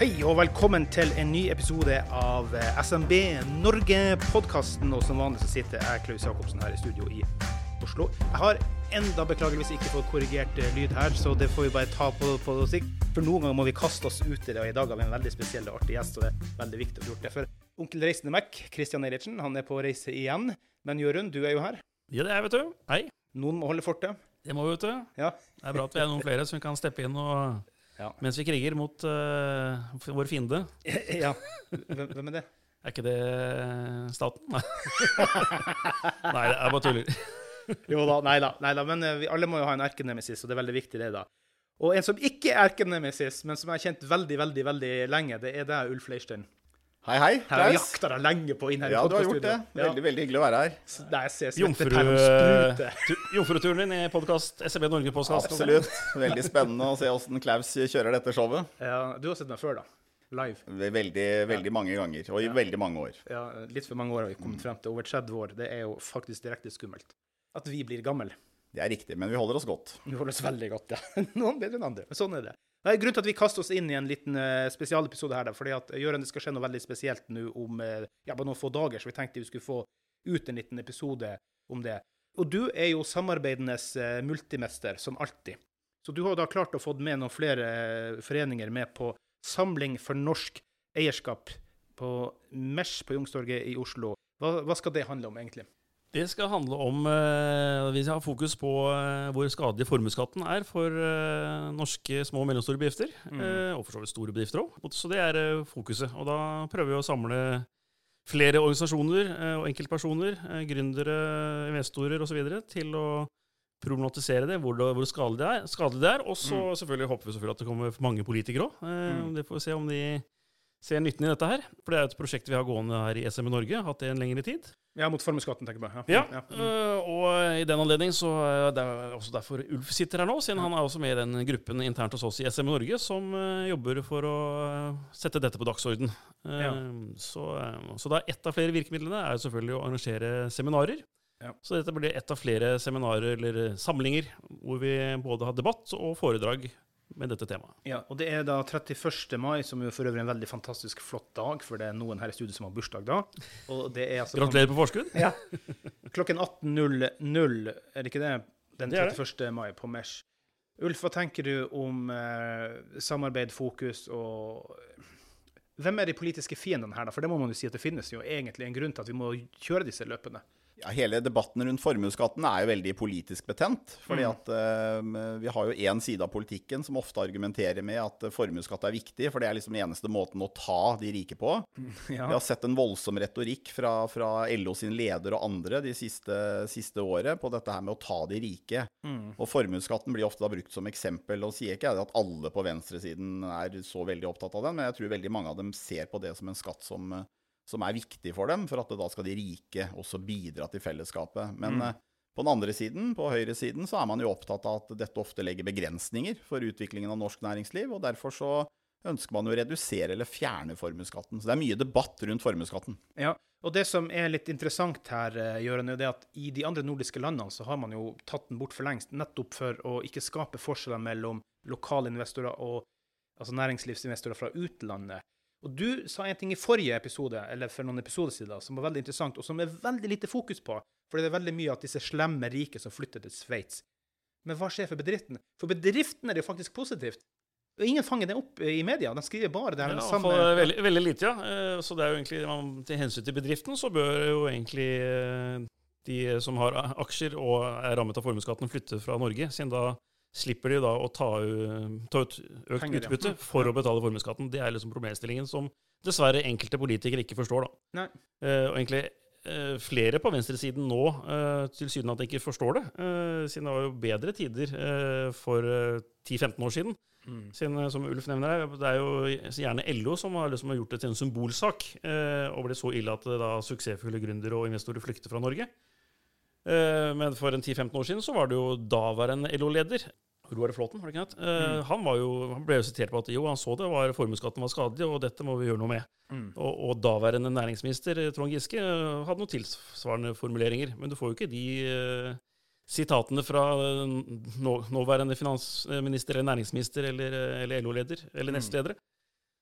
Hei og velkommen til en ny episode av eh, SMB Norge-podkasten. Og som vanlig så sitter jeg, Klaus Jacobsen, her i studio i Oslo. Jeg har enda beklageligvis ikke fått korrigert eh, lyd her, så det får vi bare ta på, på sikt. For noen ganger må vi kaste oss ut i det, og i dag har vi en veldig spesiell og artig gjest, og det er veldig viktig å få gjort det. For onkel Reisende Mac, Christian Eilertsen, han er på reise igjen. Men Jørund, du er jo her. Ja, det er jeg, vet du. Hei. Noen må holde fortet. Det må vi, vet du. Ja. Det er bra at vi er noen flere som kan steppe inn og, Ja. mens vi kriger mot uh, vår fiende. ja. Hvem, hvem er det? Er ikke det staten? Nei, Nei det er bare tuller. Jo da, nei da. Nei da men eh, vi alle må jo ha en erkenemesis, og det er veldig viktig, det, da. Og en som ikke er erkenemesis, men som jeg har kjent veldig, veldig veldig lenge, det er deg, Ulf Leirstein. Hei, hei. Her har jeg Klaus. jakta deg lenge på inn her Ja, i du har gjort det. Veldig, veldig hyggelig å være her. Ja. Der jeg ser Jomfruturen din i podkast SMB Norge-podkast. Absolutt. Veldig spennende å se åssen Klaus kjører dette showet. Ja, du har sett meg før, da. Live. Veldig, veldig mange ganger, og i veldig mange år. Ja, litt for mange år har vi kommet frem til. Over 30 år. Det er jo faktisk direkte skummelt. At vi blir gamle. Det er riktig, men vi holder oss godt. Vi holder oss veldig godt, ja. Noen bedre enn andre. Men sånn er det. Det er grunnen til at vi kaster oss inn i en liten uh, spesialepisode her, fordi at Jørgen, det skal skje noe veldig spesielt nå om eh, ja, bare noen få dager, så vi tenkte vi skulle få ut en liten episode om det. Og du er jo samarbeidendes eh, multimester, som alltid. Så du har da klart å få med noen flere eh, foreninger med på Samling for norsk eierskap på Mesh på Youngstorget i Oslo. Hva, hva skal det handle om, egentlig? Det skal handle om eh, Vi har fokus på eh, hvor skadelig formuesskatten er for eh, norske små og mellomstore bedrifter. eh, og for så vidt store bedrifter òg. Så det er fokuset. Og da prøver vi å samle flere organisasjoner og enkeltpersoner, gründere, investorer osv. til å problematisere det, hvor, det, hvor skadelig, det er, skadelig det er. Og så selvfølgelig håper vi selvfølgelig at det kommer mange politikere òg. Mm. Det får vi se om de ser nytten i dette her. For det er et prosjekt vi har gående her i SME Norge, hatt det en lengre tid. Ja, mot formuesskatten, tenker jeg på. Ja, ja. Mm. og i den anledning så det er også derfor Ulf sitter her nå, siden han er også med i den gruppen internt hos oss i SM Norge som øh, jobber for å øh, sette dette på dagsorden. Eh, Ja. Så, så da ett av flere virkemidlene er jo selvfølgelig å arrangere seminarer. Ja. Så dette blir ett av flere seminarer eller samlinger hvor vi både har debatt og foredrag med dette temaet. Ja, og det er da 31. mai, som jo for øvrig er en veldig fantastisk flott dag, for det er noen her i studio som har bursdag da. Altså Gratulerer på forskudd. Ja. Klokken 18.00, er det ikke det? Den Det er det. 31. mai på Mesh. Ulf, hva tenker du om eh, samarbeid, fokus og Hvem er de politiske fiendene her, da? For det må man jo si at det finnes jo egentlig en grunn til at vi må kjøre disse løpene. Ja, hele debatten rundt formuesskatten er jo veldig politisk betent. fordi Mm. at eh, Vi har jo én side av politikken som ofte argumenterer med at formuesskatt er viktig, for det er liksom den eneste måten å ta de rike på. Vi har sett en voldsom retorikk fra, fra LO sin leder og andre de siste, siste året på dette her med å ta de rike. Mm. Og formuesskatten blir ofte da brukt som eksempel, og sier ikke at alle på venstresiden er så veldig opptatt av den, men jeg tror veldig mange av dem ser på det som en skatt som, som er viktig for dem, for at da skal de rike også bidra til fellesskapet. Men Mm. eh, på den andre siden, på høyresiden, så er man jo opptatt av at dette ofte legger begrensninger for utviklingen av norsk næringsliv, og derfor så ønsker man jo å redusere eller fjerne formuesskatten. Så det er mye debatt rundt formuesskatten. Ja, og det som er litt interessant her, Jøren, er det at i de andre nordiske landene så har man jo tatt den bort for lengst, nettopp for å ikke skape forskjeller mellom lokale investorer og altså næringslivsinvestorer fra utlandet. Og du sa en ting i forrige episode, eller for noen episoder siden, som var veldig interessant, og som er veldig lite fokus på. For det er veldig mye at disse slemme rike som flytter til Sveits. Men hva skjer for bedriften? For bedriften er det jo faktisk positivt. Og ingen fanger det opp i media. De skriver bare det Ja, her den samme veldig, veldig lite, ja. Eh, Så det er jo egentlig, man- til hensyn til bedriften, så bør jo egentlig eh, de som har aksjer og er rammet av formuesskatten, flytte fra Norge, siden da slipper de da å ta, ta ut økt Penger, ja. utbytte for å betale formuesskatten. Det er liksom problemstillingen som dessverre enkelte politikere ikke forstår. da. Eh, og egentlig eh, flere på venstresiden nå eh, tilsynelatende ikke forstår det, eh, siden det var jo bedre tider eh, for eh, 10-15 år siden. Mm. Siden, eh, som Ulf nevner her, Det er jo gjerne LO som har, liksom, har gjort det til en symbolsak, eh, og ble så ille at eh, da suksessfulle gründere og investorer flykter fra Norge. Eh, men for en 10-15 år siden så var det jo daværende LO-leder, Roar Flåten, var det ikke det? Eh, Mm. han, var jo, han ble jo sitert på at jo, han så det var formuesskatten var skadelig, og dette må vi gjøre noe med. Mm. Og, og daværende næringsminister eh, Trond Giske hadde noen tilsvarende formuleringer. Men du får jo ikke de uh, sitatene fra nå, nåværende finansminister eller næringsminister eller, eller LO-leder eller Mm.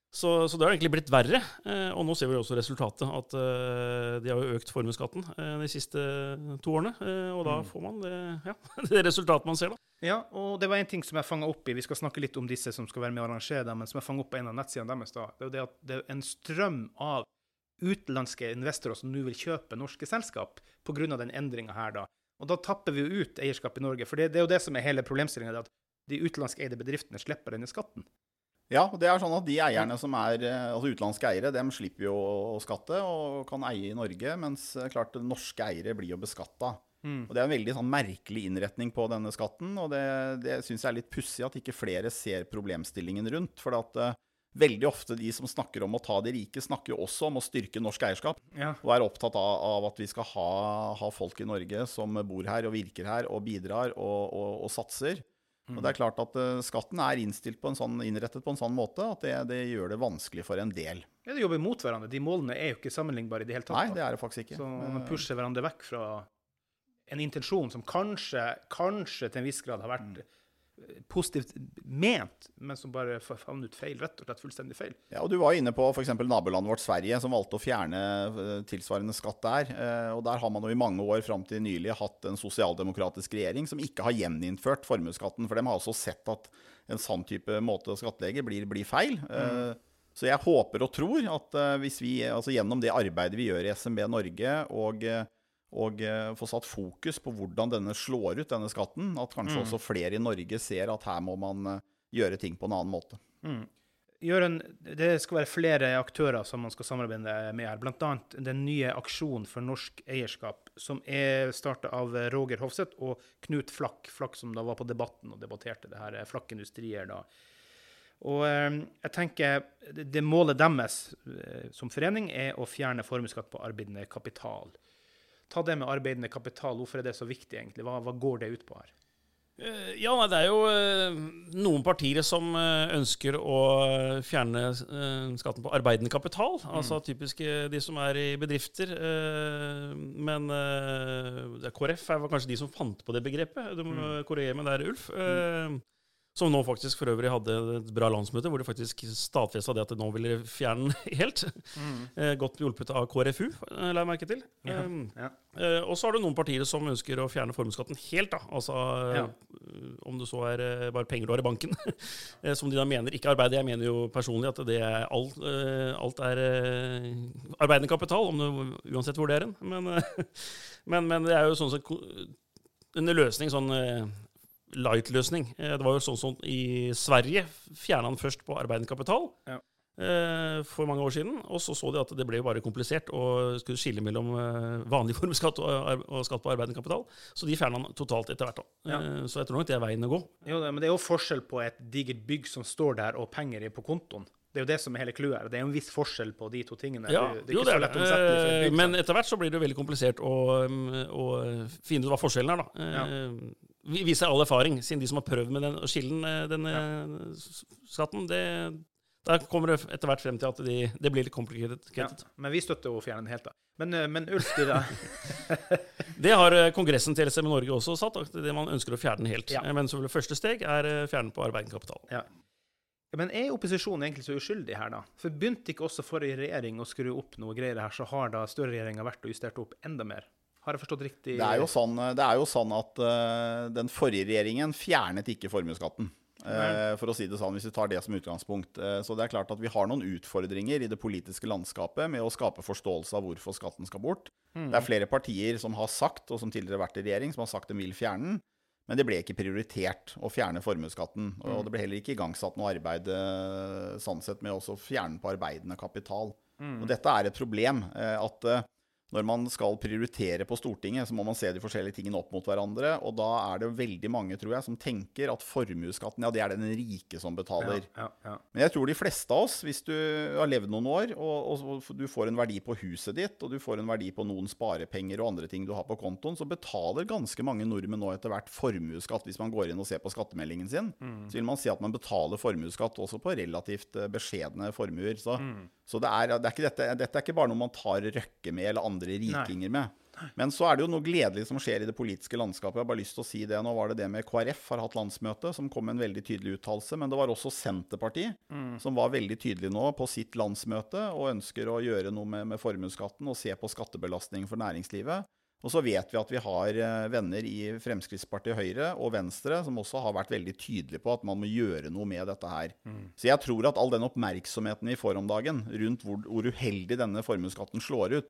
Så, så det har egentlig blitt verre. Eh, og nå ser vi også resultatet. At eh, de har jo økt formuesskatten eh, de siste to årene. Og da Mm. får man det, ja, det resultatet man ser, da. Ja, og det var en ting som jeg fanga opp i Vi skal snakke litt om disse som skal være med og arrangere dem, men som jeg fanga opp på en av nettsidene deres da, det er jo det at det er en strøm av utenlandske investorer som nå vil kjøpe norske selskap pga. den endringa her, da. Og da tapper vi jo ut eierskap i Norge. For det, det er jo det som er hele problemstillinga, at de utenlandskeide bedriftene slipper denne skatten. Ja, og det er sånn at de eierne som er eh, altså utenlandske eiere, dem slipper jo å skatte og kan eie i Norge, mens eh, klart norske eiere blir jo beskatta. Mm. Og Det er en veldig sånn merkelig innretning på denne skatten, og det, det syns jeg er litt pussig at ikke flere ser problemstillingen rundt. For at uh, veldig ofte de som snakker om å ta de rike, snakker jo også om å styrke norsk eierskap. Ja. Og er opptatt av, av at vi skal ha, ha folk i Norge som bor her og virker her og bidrar og, og, og satser. Og det er klart at eh, Skatten er innstilt på en sånn, innrettet på en sånn måte at det, det gjør det vanskelig for en del. Ja, de jobber mot hverandre. De målene er jo ikke sammenlignbare i det hele tatt. Nei, det er det faktisk ikke. Så man pusher hverandre vekk fra en intensjon som kanskje, kanskje til en viss grad har vært Mm. Positivt ment, men som bare fa- fant ut feil. Rett og slett fullstendig feil. Ja, og Du var inne på f.eks. nabolandet vårt Sverige, som valgte å fjerne eh, tilsvarende skatt der. Eh, og Der har man jo i mange år fram til nylig hatt en sosialdemokratisk regjering som ikke har gjeninnført formuesskatten. For de har også sett at en sånn type måte å skattlegge blir, blir feil. Mm. Så jeg håper og tror at hvis vi altså gjennom det arbeidet vi gjør i SMB Norge, og, og eh, får satt fokus på hvordan denne slår ut, denne skatten, at kanskje også flere i Norge ser at her må man eh, gjøre ting på en annen måte. Jørund, det skal være flere aktører som man skal samarbeide med her. Bl.a. den nye Aksjon for norsk eierskap, som er starta av Roger Hofseth og Knut Flakk. Flakk som da var på Debatten og debatterte det her. Flakk Industrier da. Og eh, jeg tenker det, målet deres eh, som forening er å fjerne formuesskatt på arbeidende kapital. Ta det med arbeidende kapital, hvorfor er det så viktig egentlig? Hva, hva går det ut på her? Eh, Ja, det er jo eh, noen partier som eh, ønsker å fjerne skatten på arbeidende kapital. Altså typisk eh, de som er i bedrifter. Men KrF er kanskje de som fant på det begrepet. Du må korrigere meg der, Ulf. Eh, Som nå faktisk for øvrig hadde et bra landsmøte, hvor de faktisk stadfesta det at de nå ville fjerne den helt. Mm. Godt hjulpet av KrFU, eh, la jeg merke til. Ja, Eh, ja. Eh, og så har du noen partier som ønsker å fjerne formuesskatten helt. da, altså Ja. eh, Om det så er eh, bare penger du har i banken, eh, som de da mener ikke arbeider. Jeg mener jo personlig at det er alt, eh, alt er eh, arbeidende kapital, om du uansett er hen. Men, eh, men, men det er jo sånn som en løsning, sånn eh, light-løsning. Eh, Det var jo sånn som i Sverige fjerna den først på arbeidende kapital Ja. eh, for mange år siden. Og så så de at det ble jo bare komplisert å skulle skille mellom eh, vanlig formuesskatt og, og skatt på arbeidende kapital. Så de fjerna den totalt etter hvert. Ja. Så jeg tror nok det er veien å gå. Jo, men det er jo forskjell på et digert bygg som står der, og penger på kontoen. Det er jo det som er hele clouet her. Det er jo en viss forskjell på de to tingene. Ja, det, er jo, det er det. Men etter hvert så blir det jo veldig komplisert å, um, å finne ut hva forskjellen er, da. Ja. Viser all erfaring, siden de som har prøvd med den, å skille den, eh, denne ja. skatten, det, der kommer det etter hvert frem til at de, det blir litt komplikert. ja, men vi støtter å fjerne den helt, da. Men, eh, men da? Det har eh, kongressen til SM Norge også satt, at det man ønsker å fjerne den helt. Ja. Men så første steg er fjerne på arbeidende kapital. Ja. Ja, Men er opposisjonen egentlig så uskyldig her, da? For begynte ikke også forrige regjering å skru opp noe greier her, så har da Støre-regjeringa vært og justert opp enda mer? Har jeg forstått riktig? Det er jo sånn, det er jo sånn at uh, den forrige regjeringen fjernet ikke formuesskatten. Uh, for å si det sånn, hvis vi tar det som utgangspunkt. Uh, så det er klart at vi har noen utfordringer i det politiske landskapet med å skape forståelse av hvorfor skatten skal bort. Det er flere partier som har sagt, og som tidligere har vært i regjering, som har sagt de vil fjerne den. Men det ble ikke prioritert å fjerne formuesskatten. Og det ble heller ikke igangsatt noe arbeid sånn sett med å fjerne på arbeidende kapital. Og dette er et problem. At når man skal prioritere på Stortinget, så må man se de forskjellige tingene opp mot hverandre. Og da er det veldig mange, tror jeg, som tenker at formuesskatten, ja, det er den rike som betaler. Ja, ja, ja. Men jeg tror de fleste av oss, hvis du har levd noen år, og, og du får en verdi på huset ditt, og du får en verdi på noen sparepenger og andre ting du har på kontoen, så betaler ganske mange nordmenn nå etter hvert formuesskatt. Hvis man går inn og ser på skattemeldingen sin, så vil man si at man betaler formuesskatt også på relativt eh, beskjedne formuer. Så, så det, er, det er dette, dette er ikke bare noe man tar Røkke med, eller andre rikinger med. Men så er det jo noe gledelig som skjer i det politiske landskapet. Jeg har bare lyst til å si det. Nå var det det med KrF har hatt landsmøte, som kom med en veldig tydelig uttalelse. Men det var også Senterpartiet som var veldig tydelig nå på sitt landsmøte og ønsker å gjøre noe med, med formuesskatten og se på skattebelastning for næringslivet. Og så vet vi at vi har eh, venner i Fremskrittspartiet, Høyre og Venstre som også har vært veldig tydelige på at man må gjøre noe med dette her. Så jeg tror at all den oppmerksomheten vi får om dagen rundt hvor, hvor uheldig denne formuesskatten slår ut,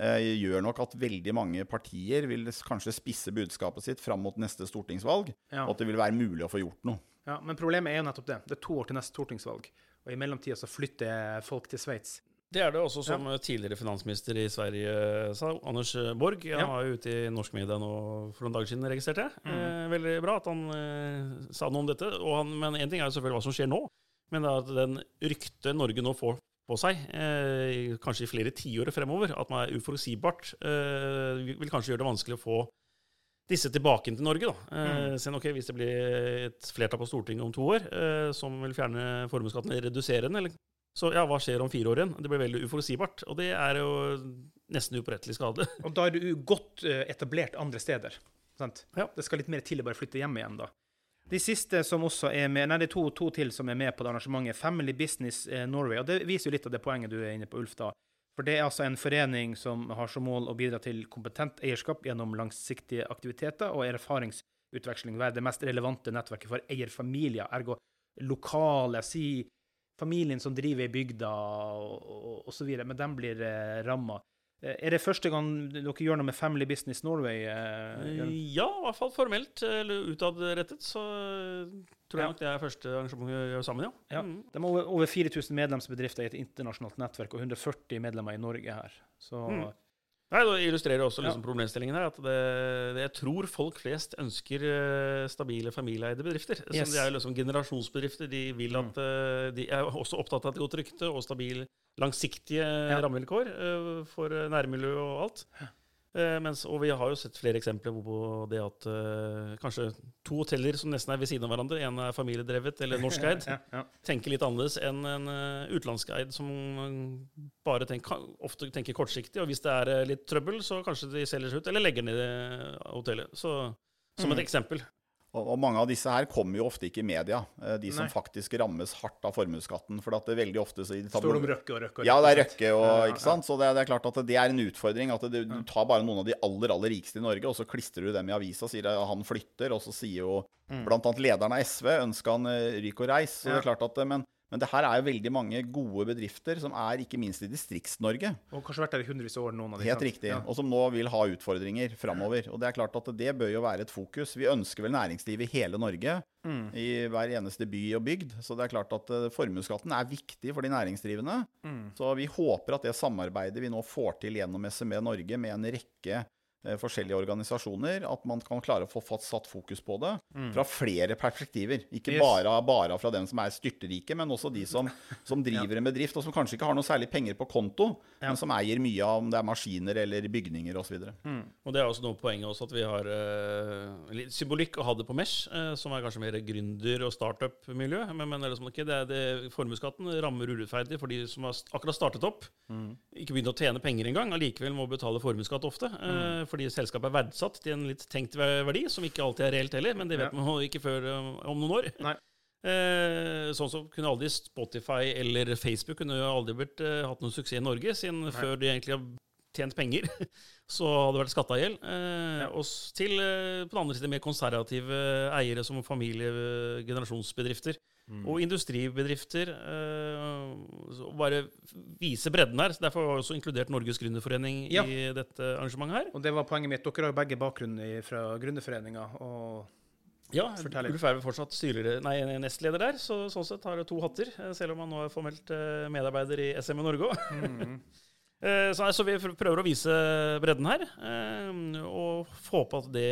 eh, gjør nok at veldig mange partier vil kanskje spisse budskapet sitt fram mot neste stortingsvalg, Ja. og at det vil være mulig å få gjort noe. Ja, men problemet er jo nettopp det. Det er to år til neste stortingsvalg. Og i mellomtida så flytter folk til Sveits. Det er det også som tidligere finansminister i Sverige sa, Anders Borg. Han Ja. var jo ute i norsk media nå for noen dager siden, registrerte jeg. Eh, veldig bra at han eh, sa noe om dette. Han, men én ting er jo selvfølgelig hva som skjer nå. Men det er at den ryktet Norge nå får på seg, eh, kanskje i flere tiår fremover, at man er uforutsigbart, eh, vil kanskje gjøre det vanskelig å få disse tilbake til Norge. da. Eh, sen, ok, Hvis det blir et flertall på Stortinget om to år eh, som vil fjerne formuesskatten, eller redusere den, eller så ja, hva skjer om fire år igjen? Det blir veldig uforutsigbart. Og det er jo nesten uopprettelig skade. Og da er du godt eh, etablert andre steder. Sant? Ja. Det skal litt mer til å bare flytte hjem igjen, da. De siste som også er med, nei, det er to, to til som er med på det arrangementet. Family Business eh, Norway. og Det viser jo litt av det poenget du er inne på, Ulf. da. For Det er altså en forening som har som mål å bidra til kompetent eierskap gjennom langsiktige aktiviteter og erfaringsutveksling. Være det mest relevante nettverket for eierfamilier, ergo lokale, si familien som driver i bygda og, videre. Men de blir eh, ramma. Eh, Er det første gang dere gjør noe med Family Business Norway? eh, Ja, i hvert fall formelt, eller utadrettet, så tror jeg Ja. nok det er første arrangement vi gjør sammen, ja. Ja. Mm. De har over 4000 medlemsbedrifter i et internasjonalt nettverk, og 140 medlemmer i Norge her. Så Mm. Nei, Det illustrerer også Ja. liksom problemstillingen her. at det, det, Jeg tror folk flest ønsker eh, stabile familieeide bedrifter. Yes. De er liksom generasjonsbedrifter. De vil at mm. De er også opptatt av et godt rykte og stabil, langsiktige rammevilkår eh, for nærmiljø og alt. Eh, mens, og vi har jo sett flere eksempler på det at eh, kanskje to hoteller som nesten er ved siden av hverandre, en er familiedrevet eller norskeid, ja, ja. tenker litt annerledes enn en uh, utenlandskeid som bare tenker, ofte tenker kortsiktig. Og hvis det er litt trøbbel, så kanskje de selger seg ut, eller legger ned hotellet. Så, som Mm. et eksempel. Og, mange av disse her kommer jo ofte ikke i media, eh, de som Nei. faktisk rammes hardt av formuesskatten. For at det veldig ofte så i Står det om Røkke og Røkke og Ja, det er? Røkke og Ja, ikke sant? Så det, det er klart at det er en utfordring. At det, du tar bare noen av de aller aller rikeste i Norge, og så klistrer du dem i avisa og sier at han flytter, og så sier jo blant annet lederen av SV ønska han eh, ryk og reis. Så det er klart at eh, men, men det her er jo veldig mange gode bedrifter som er ikke minst i Distrikts-Norge. Og kanskje vært der i hundrevis av år, noen av de. Helt riktig. Ja. Og som nå vil ha utfordringer framover. Og det er klart at det bør jo være et fokus. Vi ønsker vel næringsliv i hele Norge, Mm. i hver eneste by og bygd. Så det er klart at eh, formuesskatten er viktig for de næringsdrivende. Mm. Så vi håper at det samarbeidet vi nå får til gjennom SME Norge med en rekke forskjellige organisasjoner, at man kan klare å få satt fokus på det fra flere perspektiver. Ikke Mm. Yes. bare, bare fra dem som er styrterike, men også de som, som driver en bedrift, og som kanskje ikke har noe særlig penger på konto, Ja. men som eier mye av om det er maskiner eller bygninger osv. Mm. Og det er også noe poenget også at vi har uh, litt symbolikk å ha det på Mesh, uh, som er kanskje mer gründer- og startup-miljø. Men, men liksom ikke, det er det, formuesskatten rammer urettferdig for de som har akkurat startet opp. Ikke begynt å tjene penger engang, allikevel må betale formuesskatt ofte. eh, fordi selskapet er verdsatt til en litt tenkt verdi, som ikke alltid er reelt heller, men det vet Ja. man ikke før eh, om noen år. Nei. Eh, sånn som kunne aldri Spotify eller Facebook kunne jo aldri blitt, eh, hatt noen suksess i Norge, siden før de egentlig har tjent penger, så hadde det vært skatta i hjel. Eh, Og til eh, på den andre siden mer konservative eiere som familie-generasjonsbedrifter. Og industribedrifter. Eh, bare vise bredden her. så Derfor vi også inkludert Norges Gründerforening Ja. i dette arrangementet her. Og det var poenget mitt. Dere har jo begge bakgrunn fra Gründerforeninga. Ja, Fortell. Ulf er vel fortsatt styrere, nei, nestleder der, så sånn sett har det to hatter. eh, Selv om han nå er formelt eh, medarbeider i SM i Norge òg. Mm. Så, så vi prøver å vise bredden her, og få at det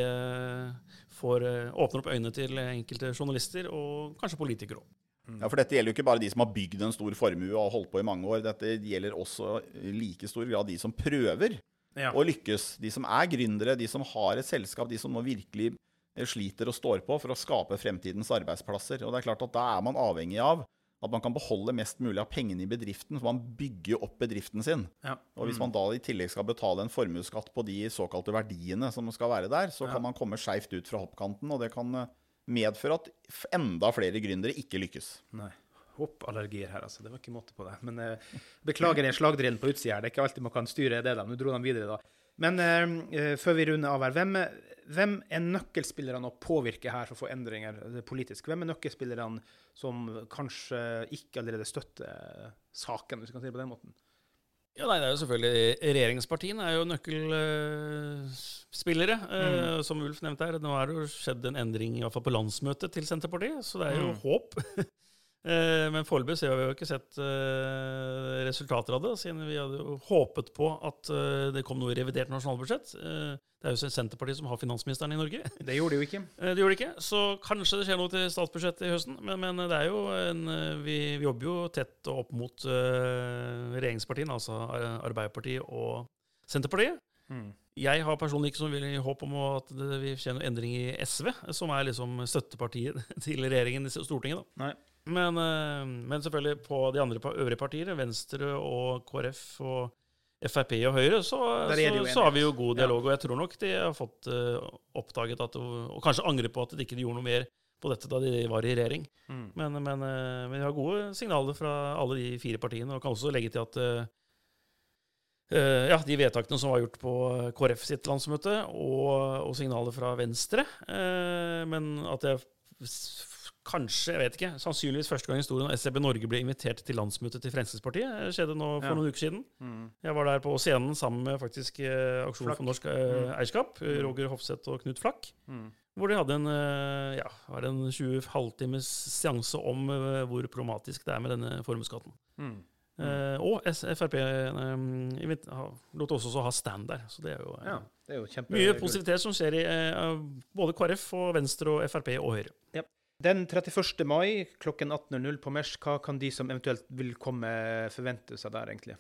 får eh, åpner opp øynene til enkelte journalister og kanskje politikere òg. Ja, for Dette gjelder jo ikke bare de som har bygd en stor formue og holdt på i mange år. Dette gjelder også i like stor grad de som prøver Ja. å lykkes. De som er gründere, de som har et selskap, de som nå virkelig eh, sliter og står på for å skape fremtidens arbeidsplasser. Og det er klart at Da er man avhengig av at man kan beholde mest mulig av pengene i bedriften. For man bygger opp bedriften sin. Ja. Og Hvis man da i tillegg skal betale en formuesskatt på de såkalte verdiene som skal være der, så Ja. kan man komme skeivt ut fra hoppkanten, og det kan eh, medføre at enda flere gründere ikke lykkes. Nei. Hoppallergier her, altså. Det var ikke måte på det. Men eh, beklager den slagdrillen på utsida her. Det er ikke alltid man kan styre det. da. Nå dro de videre, da. Men eh, eh, før vi runder av her, hvem, hvem er nøkkelspillerne å påvirke her for å få endringer eh, politisk? Hvem er nøkkelspillerne som kanskje ikke allerede støtter saken, hvis vi kan si det på den måten? Ja, nei, det er jo selvfølgelig Regjeringspartiene er jo nøkkelspillere. eh, Som Ulf nevnte her, nå er det jo skjedd en endring i hvert fall på landsmøtet til Senterpartiet, så det er jo Mm. håp. Eh, Men foreløpig har vi jo ikke sett eh, resultater av det, siden vi hadde jo håpet på at eh, det kom noe i revidert nasjonalbudsjett. Det er jo Senterpartiet som har finansministeren i Norge. Det gjorde de jo ikke. Det gjorde de ikke, så kanskje det skjer noe til statsbudsjettet i høsten. Men, men det er jo en, vi, vi jobber jo tett opp mot regjeringspartiene, altså Arbeiderpartiet og Senterpartiet. Jeg har personlig ikke så mye håp om at det, vi skjer noen endring i SV, som er liksom støttepartiet til regjeringen i Stortinget. da. Nei. Men, eh, men selvfølgelig på de andre øvrige partiene, Venstre og KrF og Frp og Høyre, så, så, så har vi jo god dialog. Og jeg tror nok de har fått eh, oppdaget at, og kanskje angrer på at de ikke gjorde noe mer på dette da de var i regjering. Mm. Men, men, eh, men vi har gode signaler fra alle de fire partiene, og kan også legge til at eh, ja, de vedtakene som var gjort på KrF sitt landsmøte, og, og signaler fra Venstre. men at jeg kanskje, jeg vet ikke, sannsynligvis første gang i historien at SEB Norge ble invitert til landsmøtet til Fremskrittspartiet. Det skjedde nå for Ja. noen uker siden. Mm. Jeg var der på scenen sammen med faktisk eh, Aksjon for norsk eh, eierskap, eh, Roger Hofseth og Knut Flakk. Mm. Hvor de hadde en, eh, ja, var det en 20 halvtimes seanse om eh, hvor problematisk det er med denne formuesskatten. Mm. Uh, og Frp ha- lot også ha stand der. Så det er jo uh, Ja, det er jo mye positivitet som skjer i både KrF og Venstre og Frp og Høyre. Den 31. mai klokken 18.00 på Mesh, hva kan de som eventuelt vil komme, forvente seg der, egentlig?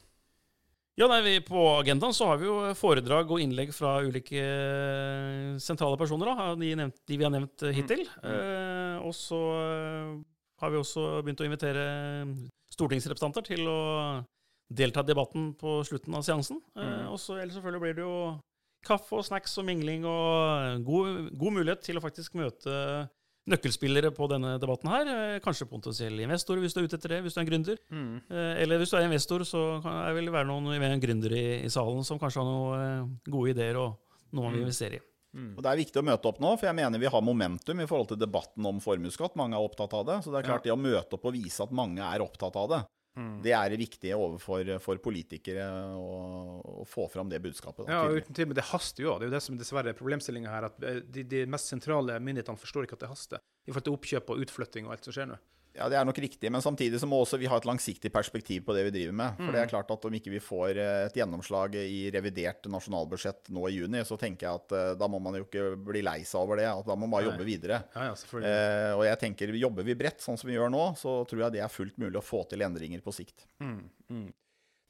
Ja, nei, vi, På agendaen så har vi jo foredrag og innlegg fra ulike eh, sentrale personer. da, de, nevnt, de vi har nevnt hittil. hittil. Eh, og så eh, har vi også begynt å invitere stortingsrepresentanter til å delta i debatten på slutten av seansen. Eh, Mm. og så ellers selvfølgelig blir det jo kaffe og snacks og mingling og god, god mulighet til å faktisk møte nøkkelspillere på denne debatten her. Eh, Kanskje potensielle investorer hvis du er ute etter det, hvis du er en gründer. Mm. Eh, Eller hvis du er investor, så vil det være noen gründere i, i salen som kanskje har noen eh, gode ideer og noe man vil Mm. investere i. Mm. Og Det er viktig å møte opp nå, for jeg mener vi har momentum i forhold til debatten om formuesskatt. Mange er opptatt av det. Så det er klart det å møte opp og vise at mange er opptatt av det, Mm. det er det viktige overfor for politikere å, å få fram det budskapet. Da, Ja, uten tvil, men det haster jo. Det er jo det som dessverre er problemstillinga her. at eh, de, de mest sentrale myndighetene forstår ikke at det haster. I forhold til oppkjøp og utflytting og alt som skjer nå. Ja, det er nok riktig, men samtidig så må også vi ha et langsiktig perspektiv på det vi driver med. For det er Mm. klart at om ikke vi får eh, et gjennomslag i revidert nasjonalbudsjett nå i juni, så tenker jeg at eh, da må man jo ikke bli lei seg over det. At da må man bare Nei. jobbe videre. Ja, ja. Eh, og jeg tenker, jobber vi bredt sånn som vi gjør nå, så tror jeg det er fullt mulig å få til endringer på sikt. Mm, mm.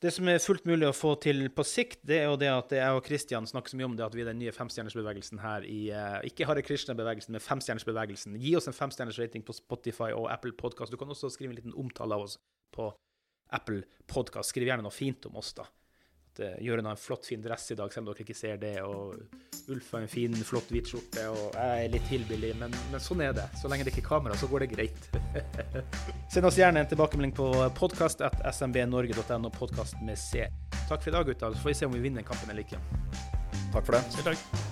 Det som er fullt mulig å få til på sikt, det er jo det at jeg og Kristian snakker så mye om det at vi er den nye femstjernersbevegelsen her i eh, Ikke Hare Krishna-bevegelsen, men femstjernersbevegelsen. Gi oss en femstjerners rating på Spotify og Apple Podcast. Du kan også skrive en liten omtale av oss på Apple Podcast. Skriv gjerne noe fint om oss, da. At uh, Jørund har en flott, fin dress i dag, selv om dere ikke ser det. Og Ulf har en fin, flott hvit skjorte, og jeg er litt hillbilly, men, men sånn er det. Så lenge det ikke er kamera, så går det greit. Send oss gjerne en tilbakemelding på podkast.smbnorge.no, podkast med C. Takk for i dag, gutta. Så får vi se om vi vinner kampen eller ikke. Takk for det. Selv takk.